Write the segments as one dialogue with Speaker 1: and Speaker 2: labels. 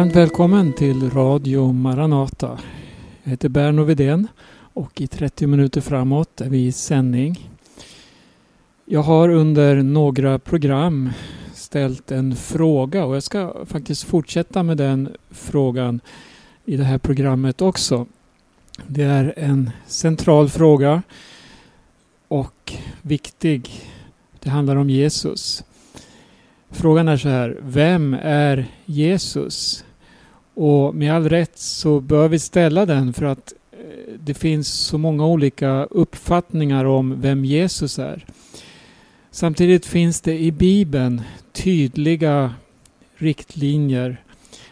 Speaker 1: Varmt välkommen till Radio Maranata. Jag heter Berno Vidén och i 30 minuter framåt är vi i sändning. Jag har under några program ställt en fråga och jag ska faktiskt fortsätta med den frågan i det här programmet också. Det är en central fråga och viktig. Det handlar om Jesus. Frågan är så här, vem är Jesus? Och med all rätt så bör vi ställa den för att eh, det finns så många olika uppfattningar om vem Jesus är. Samtidigt finns det i Bibeln tydliga riktlinjer,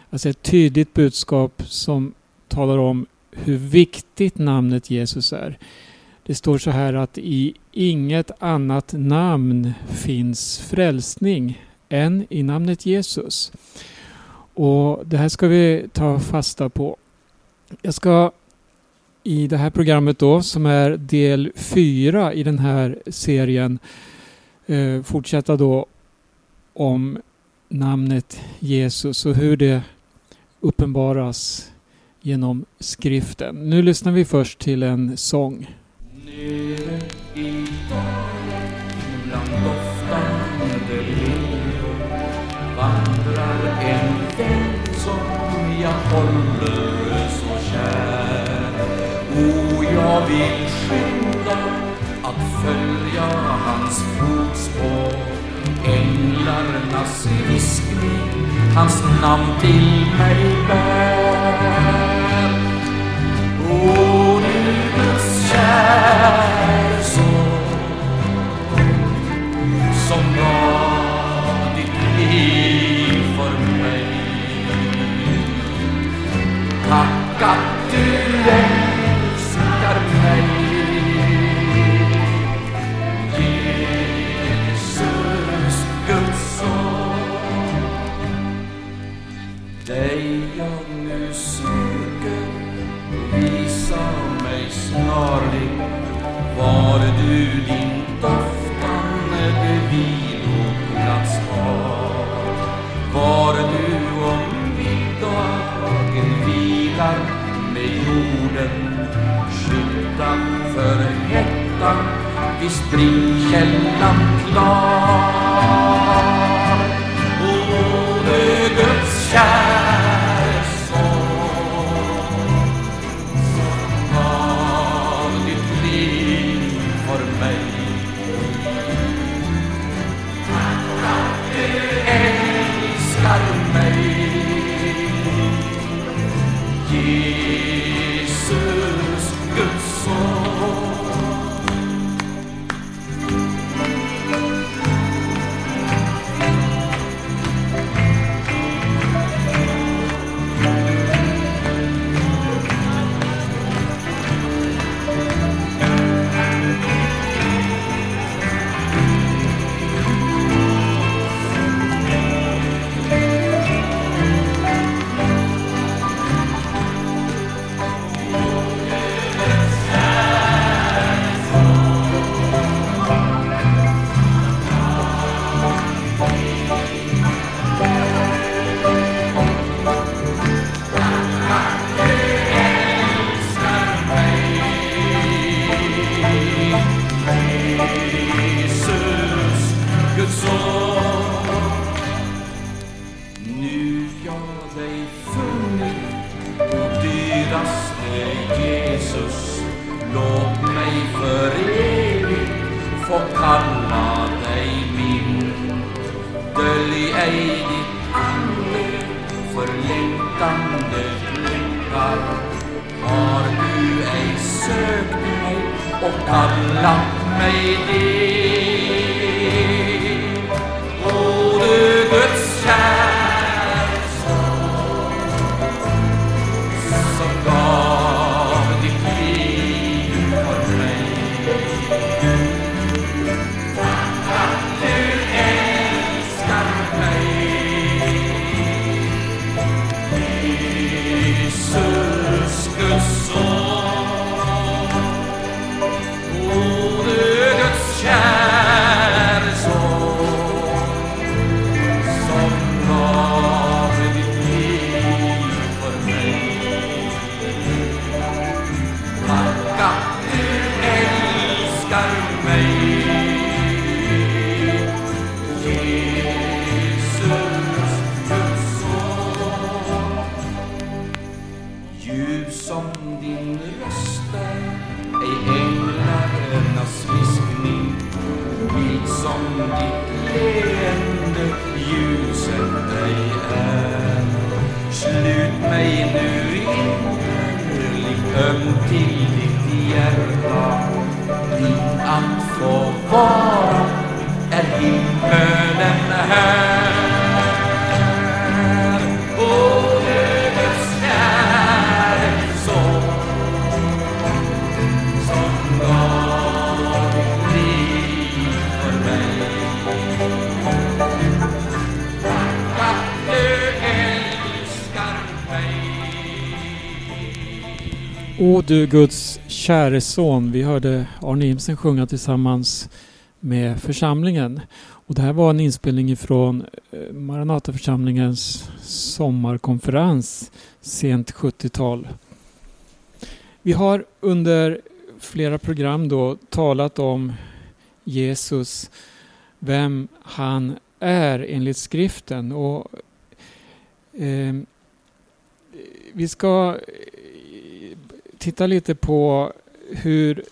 Speaker 1: alltså ett tydligt budskap som talar om hur viktigt namnet Jesus är. Det står så här att i inget annat namn finns frälsning än i namnet Jesus. Och Det här ska vi ta fasta på. Jag ska i det här programmet då, som är del fyra i den här serien, eh, fortsätta då om namnet Jesus och hur det uppenbaras genom skriften. Nu lyssnar vi först till en sång. Som jag håller så kär. O, jag vill skynda att följa hans fotspår. Änglarnas viskning hans namn till mig bär. Du nu innerligt öm till ditt hjärta. Dit att få vara är himmelen här.
Speaker 2: O du Guds käre son. Vi hörde Arne Imsen sjunga tillsammans med församlingen. Och det här var en inspelning ifrån eh, Maranataförsamlingens sommarkonferens sent 70-tal. Vi har under flera program då talat om Jesus, vem han är enligt skriften. Och eh, Vi ska titta lite på hur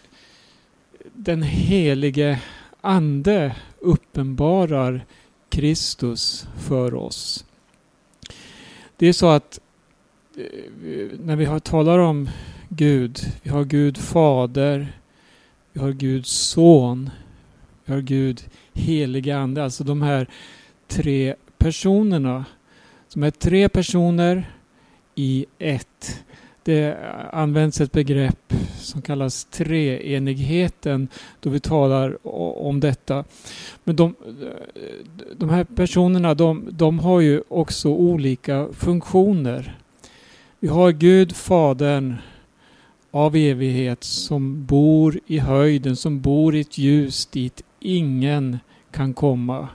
Speaker 2: den helige Ande uppenbarar Kristus för oss. Det är så att eh, när vi talar om Gud, vi har Gud Fader, vi har Gud Son, vi har Gud Helige Ande, alltså de här tre personerna. Som är tre personer i ett. Det används ett begrepp som kallas treenigheten då vi talar om detta. Men de, de här personerna de, de har ju också olika funktioner. Vi har Gud, Fadern av evighet som bor i höjden, som bor i ett ljus dit ingen kan komma.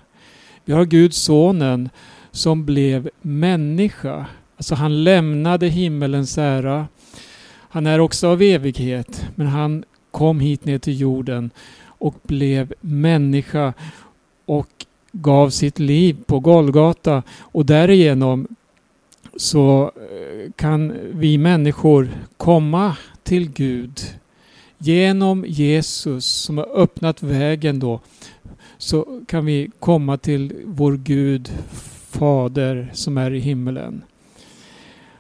Speaker 2: Vi har Gud, Sonen, som blev människa. Alltså han lämnade himmelens ära. Han är också av evighet, men han kom hit ner till jorden och blev människa och gav sitt liv på Golgata och därigenom så eh, kan vi människor komma till Gud genom Jesus som har öppnat vägen då så kan vi komma till vår Gud Fader som är i himmelen.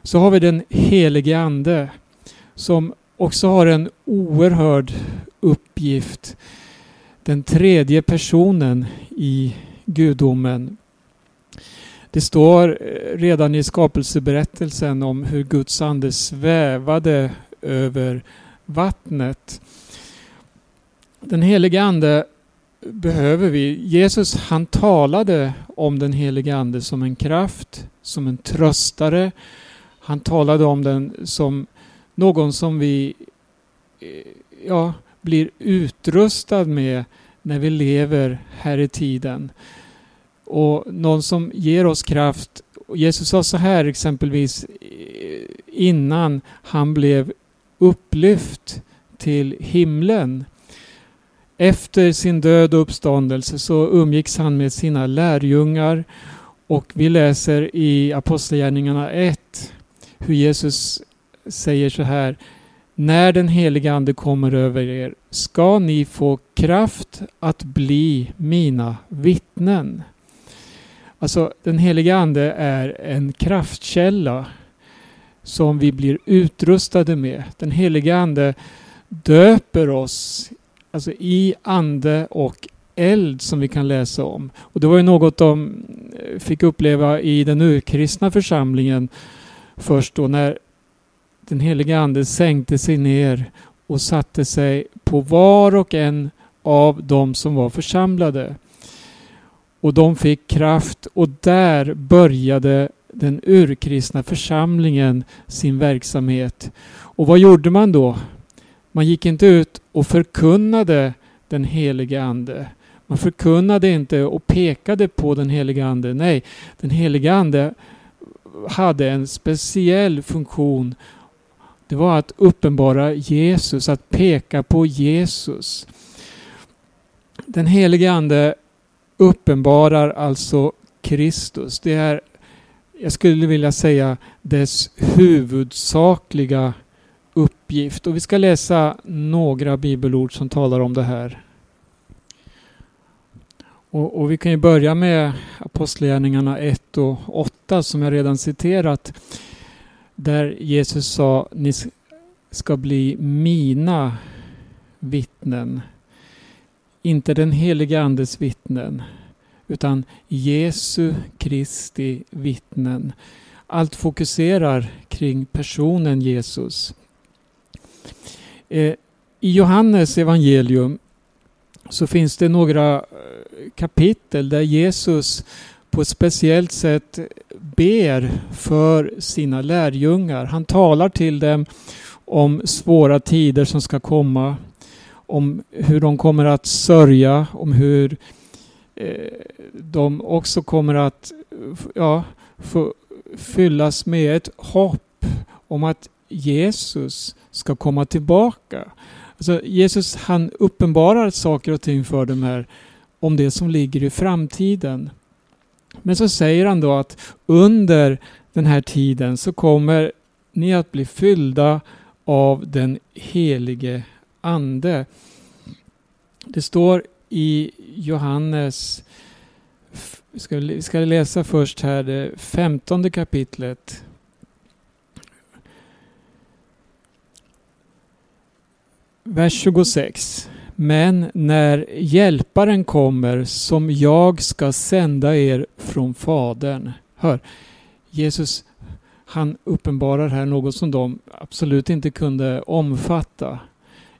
Speaker 2: Så har vi den helige Ande som också har en oerhörd uppgift. Den tredje personen i gudomen. Det står eh, redan i skapelseberättelsen om hur Guds ande svävade över vattnet. Den helige Ande behöver vi. Jesus han talade om den helige Ande som en kraft, som en tröstare. Han talade om den som någon som vi eh, ja, blir utrustad med när vi lever här i tiden. Och någon som ger oss kraft. Jesus sa så här exempelvis eh, innan han blev upplyft till himlen. Efter sin död och uppståndelse så umgicks han med sina lärjungar och vi läser i Apostlagärningarna 1 hur Jesus säger så här När den heliga Ande kommer över er ska ni få kraft att bli mina vittnen. Alltså den heliga Ande är en kraftkälla som vi blir utrustade med. Den heliga Ande döper oss alltså i ande och eld som vi kan läsa om. Och Det var ju något de fick uppleva i den urkristna församlingen först då när den heliga Ande sänkte sig ner och satte sig på var och en av dem som var församlade. Och de fick kraft och där började den urkristna församlingen sin verksamhet. Och vad gjorde man då? Man gick inte ut och förkunnade den helige Ande. Man förkunnade inte och pekade på den helige Ande. Nej, den helige Ande hade en speciell funktion. Det var att uppenbara Jesus, att peka på Jesus. Den helige Ande uppenbarar alltså Kristus. Det är, jag skulle vilja säga, dess huvudsakliga uppgift. Och vi ska läsa några bibelord som talar om det här. Och, och vi kan ju börja med Apostlagärningarna 1 och 8 som jag redan citerat. Där Jesus sa ni ska bli mina vittnen. Inte den helige Andes vittnen utan Jesu Kristi vittnen. Allt fokuserar kring personen Jesus. Eh, I Johannes evangelium så finns det några eh, kapitel där Jesus på ett speciellt sätt ber för sina lärjungar. Han talar till dem om svåra tider som ska komma, om hur de kommer att sörja, om hur eh, de också kommer att ja, få fyllas med ett hopp om att Jesus ska komma tillbaka. Alltså Jesus han uppenbarar saker och ting för dem här om det som ligger i framtiden. Men så säger han då att under den här tiden så kommer ni att bli fyllda av den helige Ande. Det står i Johannes, vi ska, vi ska läsa först här det femtonde kapitlet. Vers 26. Men när hjälparen kommer som jag ska sända er från Fadern. Hör, Jesus han uppenbarar här något som de absolut inte kunde omfatta.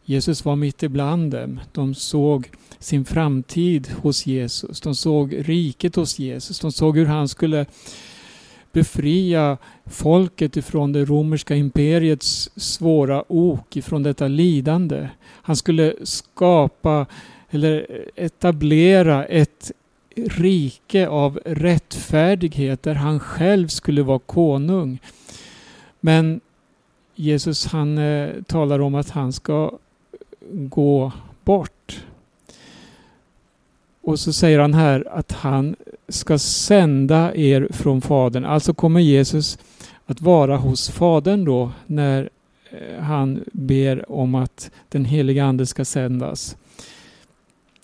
Speaker 2: Jesus var mitt ibland dem. De såg sin framtid hos Jesus. De såg riket hos Jesus. De såg hur han skulle befria folket ifrån det romerska imperiets svåra ok, ifrån detta lidande. Han skulle skapa eller etablera ett rike av rättfärdighet där han själv skulle vara konung. Men Jesus han eh, talar om att han ska gå bort. Och så säger han här att han ska sända er från Fadern. Alltså kommer Jesus att vara hos Fadern då när eh, han ber om att den heliga Ande ska sändas.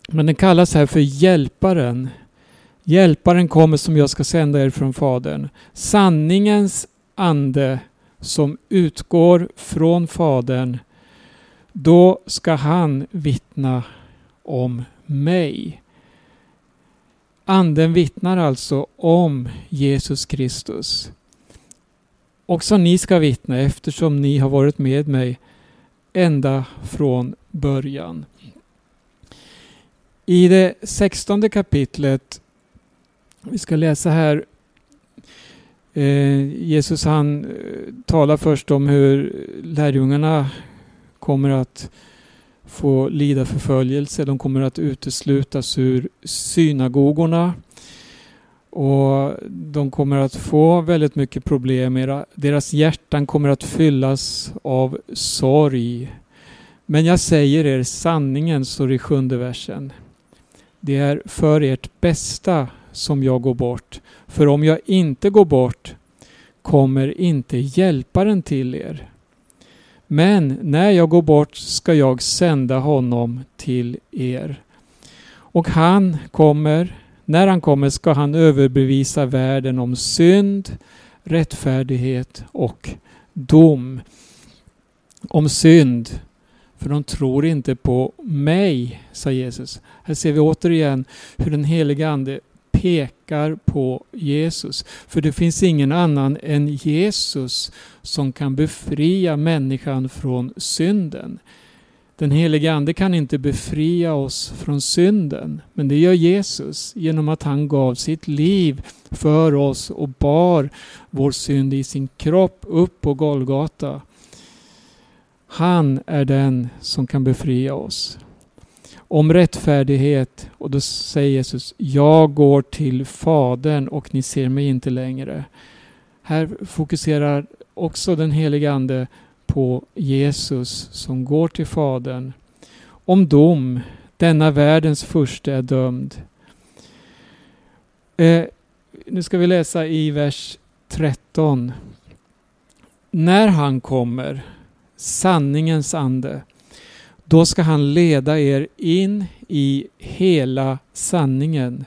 Speaker 2: Men den kallas här för Hjälparen. Hjälparen kommer som jag ska sända er från Fadern. Sanningens ande som utgår från Fadern. Då ska han vittna om mig. Anden vittnar alltså om Jesus Kristus. Också ni ska vittna eftersom ni har varit med mig ända från början. I det sextonde kapitlet, vi ska läsa här, eh, Jesus han eh, talar först om hur lärjungarna kommer att få lida förföljelse. De kommer att uteslutas ur synagogorna. Och de kommer att få väldigt mycket problem. Deras hjärtan kommer att fyllas av sorg. Men jag säger er sanningen, står det i sjunde versen. Det är för ert bästa som jag går bort. För om jag inte går bort kommer inte hjälparen till er. Men när jag går bort ska jag sända honom till er. Och han kommer, när han kommer ska han överbevisa världen om synd, rättfärdighet och dom. Om synd, för de tror inte på mig, sa Jesus. Här ser vi återigen hur den heliga Ande pekar på Jesus. För det finns ingen annan än Jesus som kan befria människan från synden. Den helige Ande kan inte befria oss från synden, men det gör Jesus genom att han gav sitt liv för oss och bar vår synd i sin kropp upp på Golgata. Han är den som kan befria oss om rättfärdighet och då säger Jesus Jag går till Fadern och ni ser mig inte längre. Här fokuserar också den helige Ande på Jesus som går till Fadern. Om dom, denna världens första är dömd. Eh, nu ska vi läsa i vers 13. När han kommer, sanningens ande, då ska han leda er in i hela sanningen.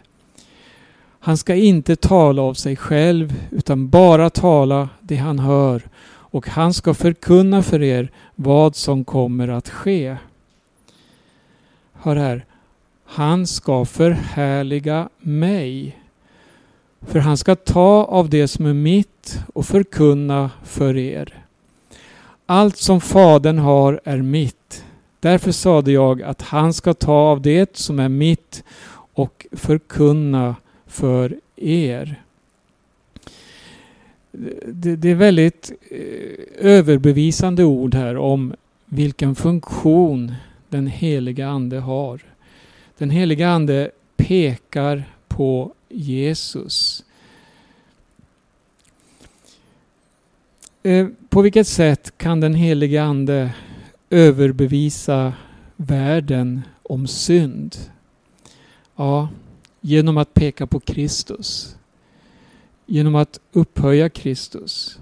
Speaker 2: Han ska inte tala av sig själv utan bara tala det han hör och han ska förkunna för er vad som kommer att ske. Hör här. Han ska förhärliga mig. För han ska ta av det som är mitt och förkunna för er. Allt som Fadern har är mitt. Därför sade jag att han ska ta av det som är mitt och förkunna för er. Det, det är väldigt eh, överbevisande ord här om vilken funktion den heliga Ande har. Den heliga Ande pekar på Jesus. Eh, på vilket sätt kan den helige Ande överbevisa världen om synd? Ja, genom att peka på Kristus. Genom att upphöja Kristus.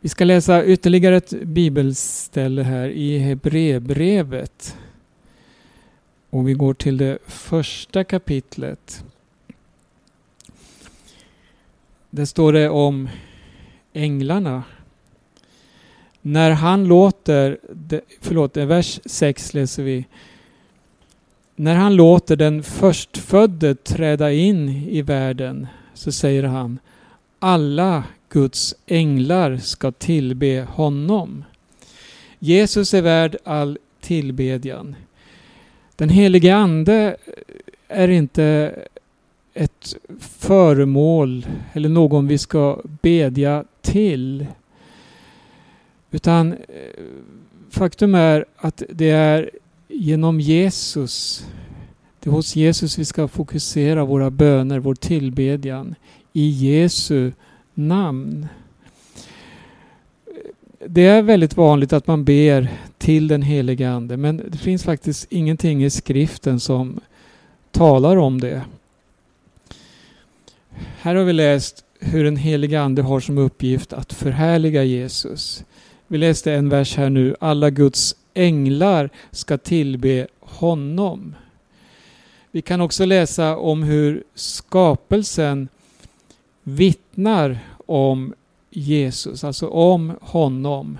Speaker 2: Vi ska läsa ytterligare ett bibelställe här i Hebreerbrevet. Och vi går till det första kapitlet. Där står det om änglarna. När han låter, förlåt, vers 6 läser vi. När han låter den förstfödde träda in i världen så säger han alla Guds änglar ska tillbe honom. Jesus är värd all tillbedjan. Den helige Ande är inte ett föremål eller någon vi ska bedja till. Utan eh, faktum är att det är genom Jesus, det är hos Jesus vi ska fokusera våra böner, vår tillbedjan. I Jesu namn. Det är väldigt vanligt att man ber till den helige Ande men det finns faktiskt ingenting i skriften som talar om det. Här har vi läst hur den helige Ande har som uppgift att förhärliga Jesus. Vi läste en vers här nu. Alla Guds änglar ska tillbe honom. Vi kan också läsa om hur skapelsen vittnar om Jesus, alltså om honom.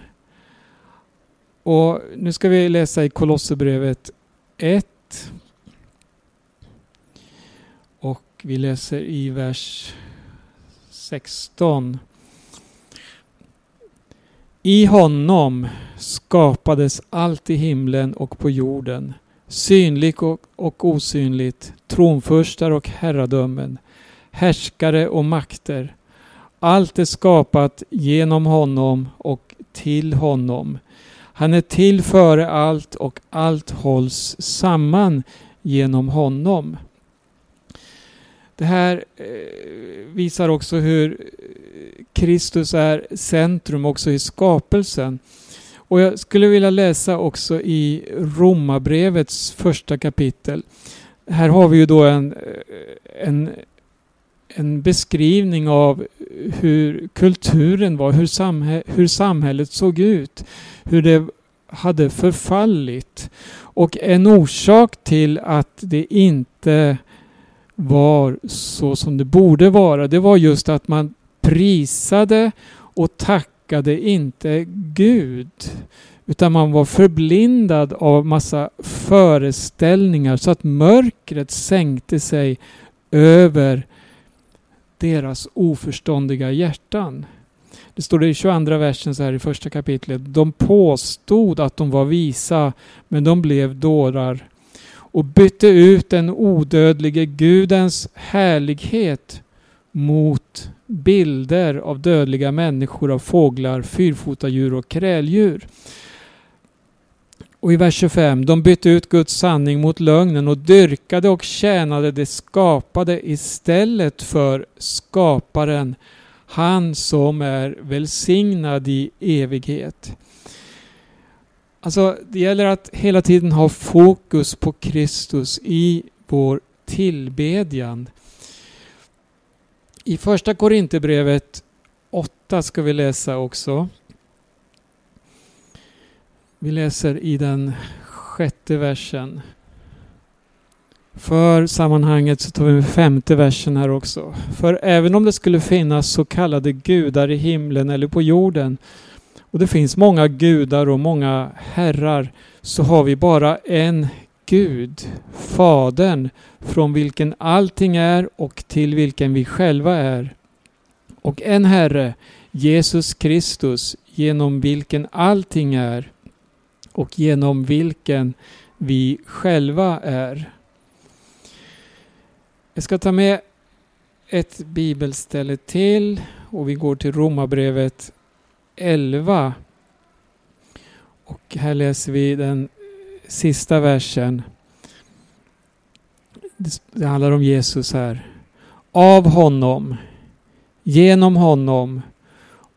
Speaker 2: Och nu ska vi läsa i Kolosserbrevet 1. Och vi läser i vers 16. I honom skapades allt i himlen och på jorden, synligt och, och osynligt, tronfurstar och herradömen, härskare och makter. Allt är skapat genom honom och till honom. Han är till före allt och allt hålls samman genom honom. Det här eh, visar också hur eh, Kristus är centrum också i skapelsen. Och jag skulle vilja läsa också i Romarbrevets första kapitel. Här har vi ju då en, eh, en, en beskrivning av hur kulturen var, hur, samhä hur samhället såg ut, hur det hade förfallit. Och en orsak till att det inte var så som det borde vara, det var just att man prisade och tackade inte Gud. Utan man var förblindad av massa föreställningar så att mörkret sänkte sig över deras oförståndiga hjärtan. Det står det i 22 versen så här i första kapitlet. De påstod att de var visa, men de blev dårar och bytte ut den odödlige Gudens härlighet mot bilder av dödliga människor, av fåglar, fyrfotadjur och kräldjur. Och i vers 25. De bytte ut Guds sanning mot lögnen och dyrkade och tjänade det skapade istället för skaparen, han som är välsignad i evighet. Alltså, det gäller att hela tiden ha fokus på Kristus i vår tillbedjan. I första Korinthierbrevet 8 ska vi läsa också. Vi läser i den sjätte versen. För sammanhanget så tar vi med femte versen här också. För även om det skulle finnas så kallade gudar i himlen eller på jorden och det finns många gudar och många herrar så har vi bara en Gud, Fadern, från vilken allting är och till vilken vi själva är. Och en Herre, Jesus Kristus, genom vilken allting är och genom vilken vi själva är. Jag ska ta med ett bibelställe till och vi går till Romarbrevet 11. Och här läser vi den sista versen. Det handlar om Jesus här. Av honom, genom honom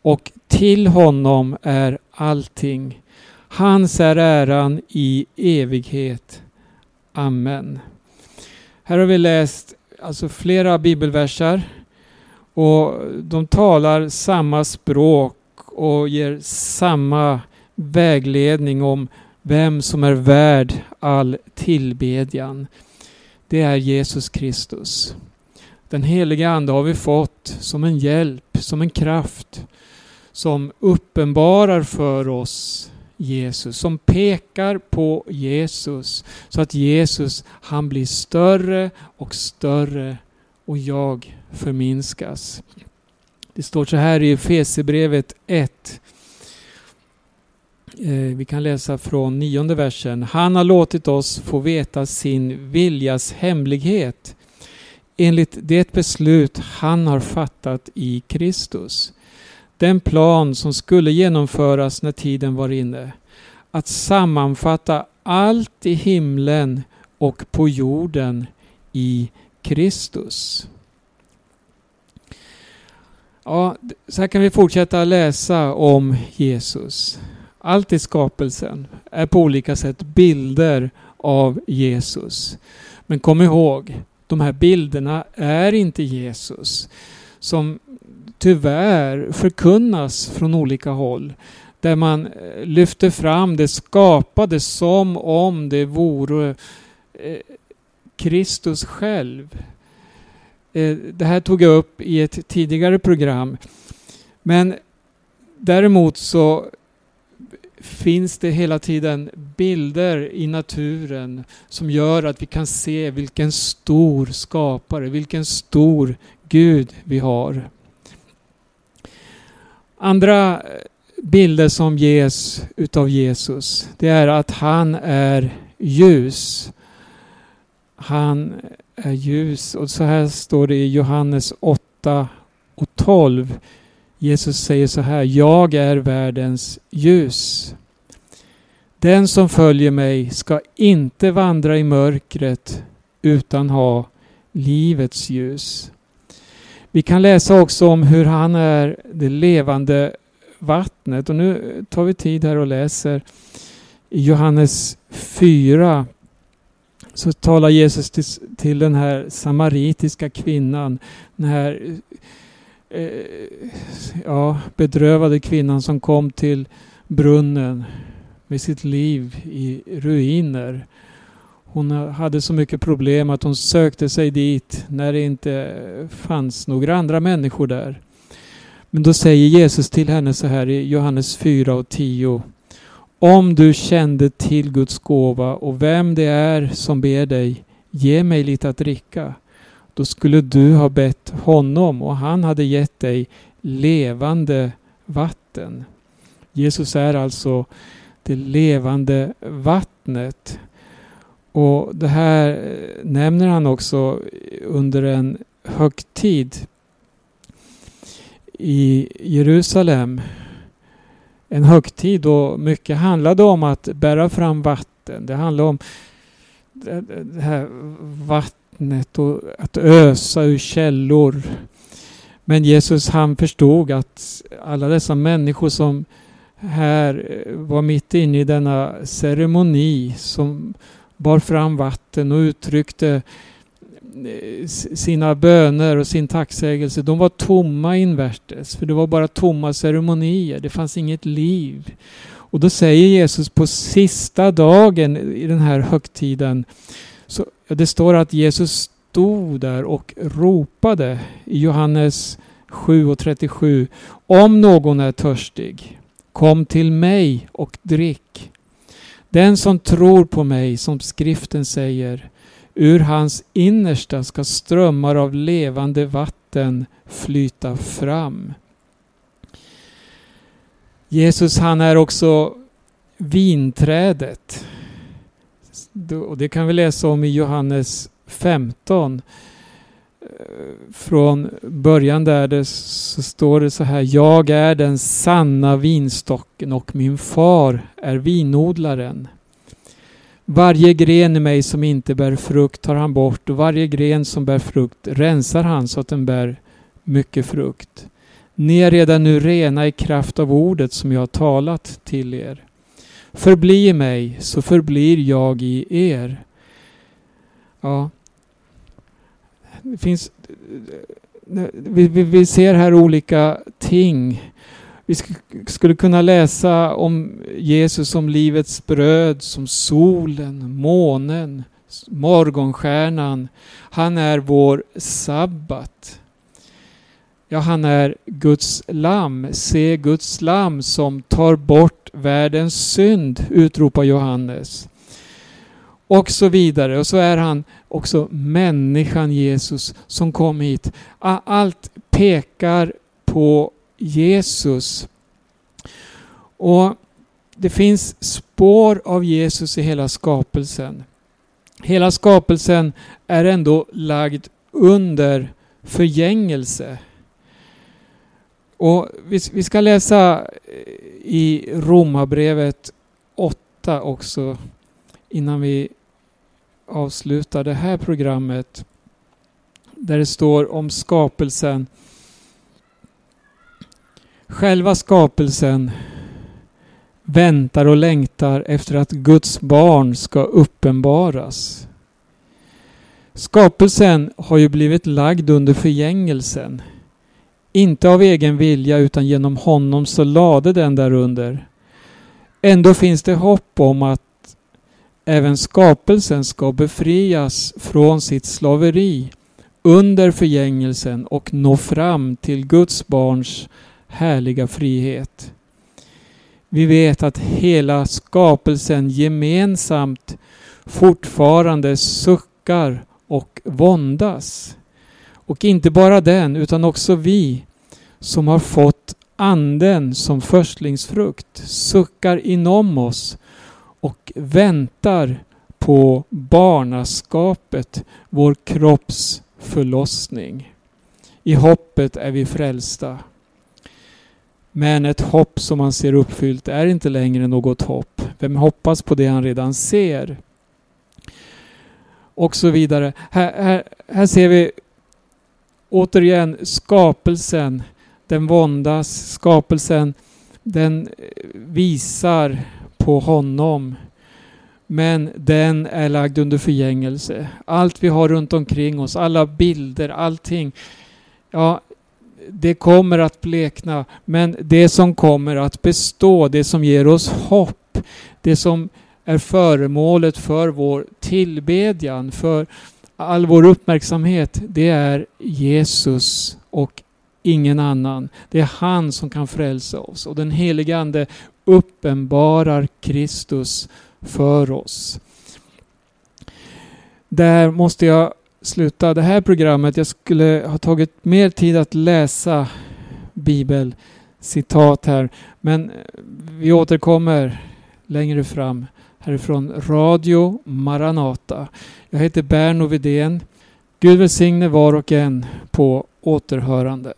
Speaker 2: och till honom är allting. Hans är äran i evighet. Amen. Här har vi läst alltså flera bibelversar och de talar samma språk och ger samma vägledning om vem som är värd all tillbedjan. Det är Jesus Kristus. Den heliga Ande har vi fått som en hjälp, som en kraft som uppenbarar för oss Jesus, som pekar på Jesus så att Jesus han blir större och större och jag förminskas. Det står så här i Efesierbrevet 1. Eh, vi kan läsa från nionde versen. Han har låtit oss få veta sin viljas hemlighet enligt det beslut han har fattat i Kristus. Den plan som skulle genomföras när tiden var inne. Att sammanfatta allt i himlen och på jorden i Kristus. Ja, så här kan vi fortsätta läsa om Jesus. Allt i skapelsen är på olika sätt bilder av Jesus. Men kom ihåg, de här bilderna är inte Jesus. Som tyvärr förkunnas från olika håll. Där man eh, lyfter fram det skapade som om det vore eh, Kristus själv. Eh, det här tog jag upp i ett tidigare program. Men däremot så finns det hela tiden bilder i naturen som gör att vi kan se vilken stor skapare, vilken stor Gud vi har. Andra eh, bilder som ges utav Jesus, det är att han är ljus. Han är ljus. Och så här står det i Johannes 8 och 12. Jesus säger så här, jag är världens ljus. Den som följer mig ska inte vandra i mörkret utan ha livets ljus. Vi kan läsa också om hur han är det levande vattnet. Och nu tar vi tid här och läser i Johannes 4 så talar Jesus till, till den här samaritiska kvinnan, den här eh, eh, ja, bedrövade kvinnan som kom till brunnen med sitt liv i ruiner. Hon hade så mycket problem att hon sökte sig dit när det inte fanns några andra människor där. Men då säger Jesus till henne så här i Johannes 4 och 10. Om du kände till Guds gåva och vem det är som ber dig, ge mig lite att dricka. Då skulle du ha bett honom och han hade gett dig levande vatten. Jesus är alltså det levande vattnet. Och det här eh, nämner han också under en högtid i Jerusalem en högtid då mycket handlade om att bära fram vatten. Det handlade om det här vattnet och att ösa ur källor. Men Jesus han förstod att alla dessa människor som här eh, var mitt inne i denna ceremoni som bar fram vatten och uttryckte Eh, sina böner och sin tacksägelse, de var tomma invärtes. För det var bara tomma ceremonier. Det fanns inget liv. Och då säger Jesus på sista dagen i den här högtiden så Ja, det står att Jesus stod där och ropade i Johannes 7 och 37. Om någon är törstig, kom till mig och drick. Den som tror på mig, som skriften säger, ur hans innersta ska strömmar av levande vatten flyta fram. Jesus han är också vinträdet. Och det kan vi läsa om i Johannes 15. Eh, från början där det så står det så här. Jag är den sanna vinstocken och min far är vinodlaren. Varje gren i mig som inte bär frukt tar han bort och varje gren som bär frukt rensar han så att den bär mycket frukt. Ni är redan nu rena i kraft av ordet som jag har talat till er. Förbli i mig så förblir jag i er. Ja, det finns... Vi, vi, vi ser här olika ting. Vi skulle kunna läsa om Jesus som livets bröd, som solen, månen, morgonstjärnan. Han är vår sabbat. Ja, han är Guds lamm. Se Guds lamm som tar bort världens synd, utropar Johannes. Och så vidare. Och så är han också människan Jesus som kom hit. Allt pekar på Jesus. Och det finns spår av Jesus i hela skapelsen. Hela skapelsen är ändå lagd under förgängelse. Och vi, vi ska läsa eh, i Romarbrevet 8 också innan vi avslutar det här programmet. Där det står om skapelsen. Själva skapelsen väntar och längtar efter att Guds barn ska uppenbaras. Skapelsen har ju blivit lagd under förgängelsen. Inte av egen vilja utan genom honom så lade den därunder. Ändå finns det hopp om att även skapelsen ska befrias från sitt slaveri under förgängelsen och nå fram till Guds barns härliga frihet. Vi vet att hela skapelsen gemensamt fortfarande suckar och våndas. Och inte bara den, utan också vi som har fått anden som förstlingsfrukt suckar inom oss och väntar på barnaskapet, vår kropps förlossning. I hoppet är vi frälsta. Men ett hopp som man ser uppfyllt är inte längre något hopp. Vem hoppas på det han redan ser? Och så vidare. Här, här, här ser vi återigen skapelsen. Den våndas. Skapelsen den eh, visar på honom. Men den är lagd under förgängelse. Allt vi har runt omkring oss, alla bilder, allting. Ja, det kommer att blekna. Men det som kommer att bestå, det som ger oss hopp, det som är föremålet för vår tillbedjan, för all vår uppmärksamhet, det är Jesus och ingen annan. Det är han som kan frälsa oss och den helige Ande uppenbarar Kristus för oss. Där måste jag sluta det här programmet. Jag skulle ha tagit mer tid att läsa bibelcitat här. Men eh, vi återkommer längre fram härifrån Radio Maranata. Jag heter Berno Vidén. Gud välsigne var och en på återhörande.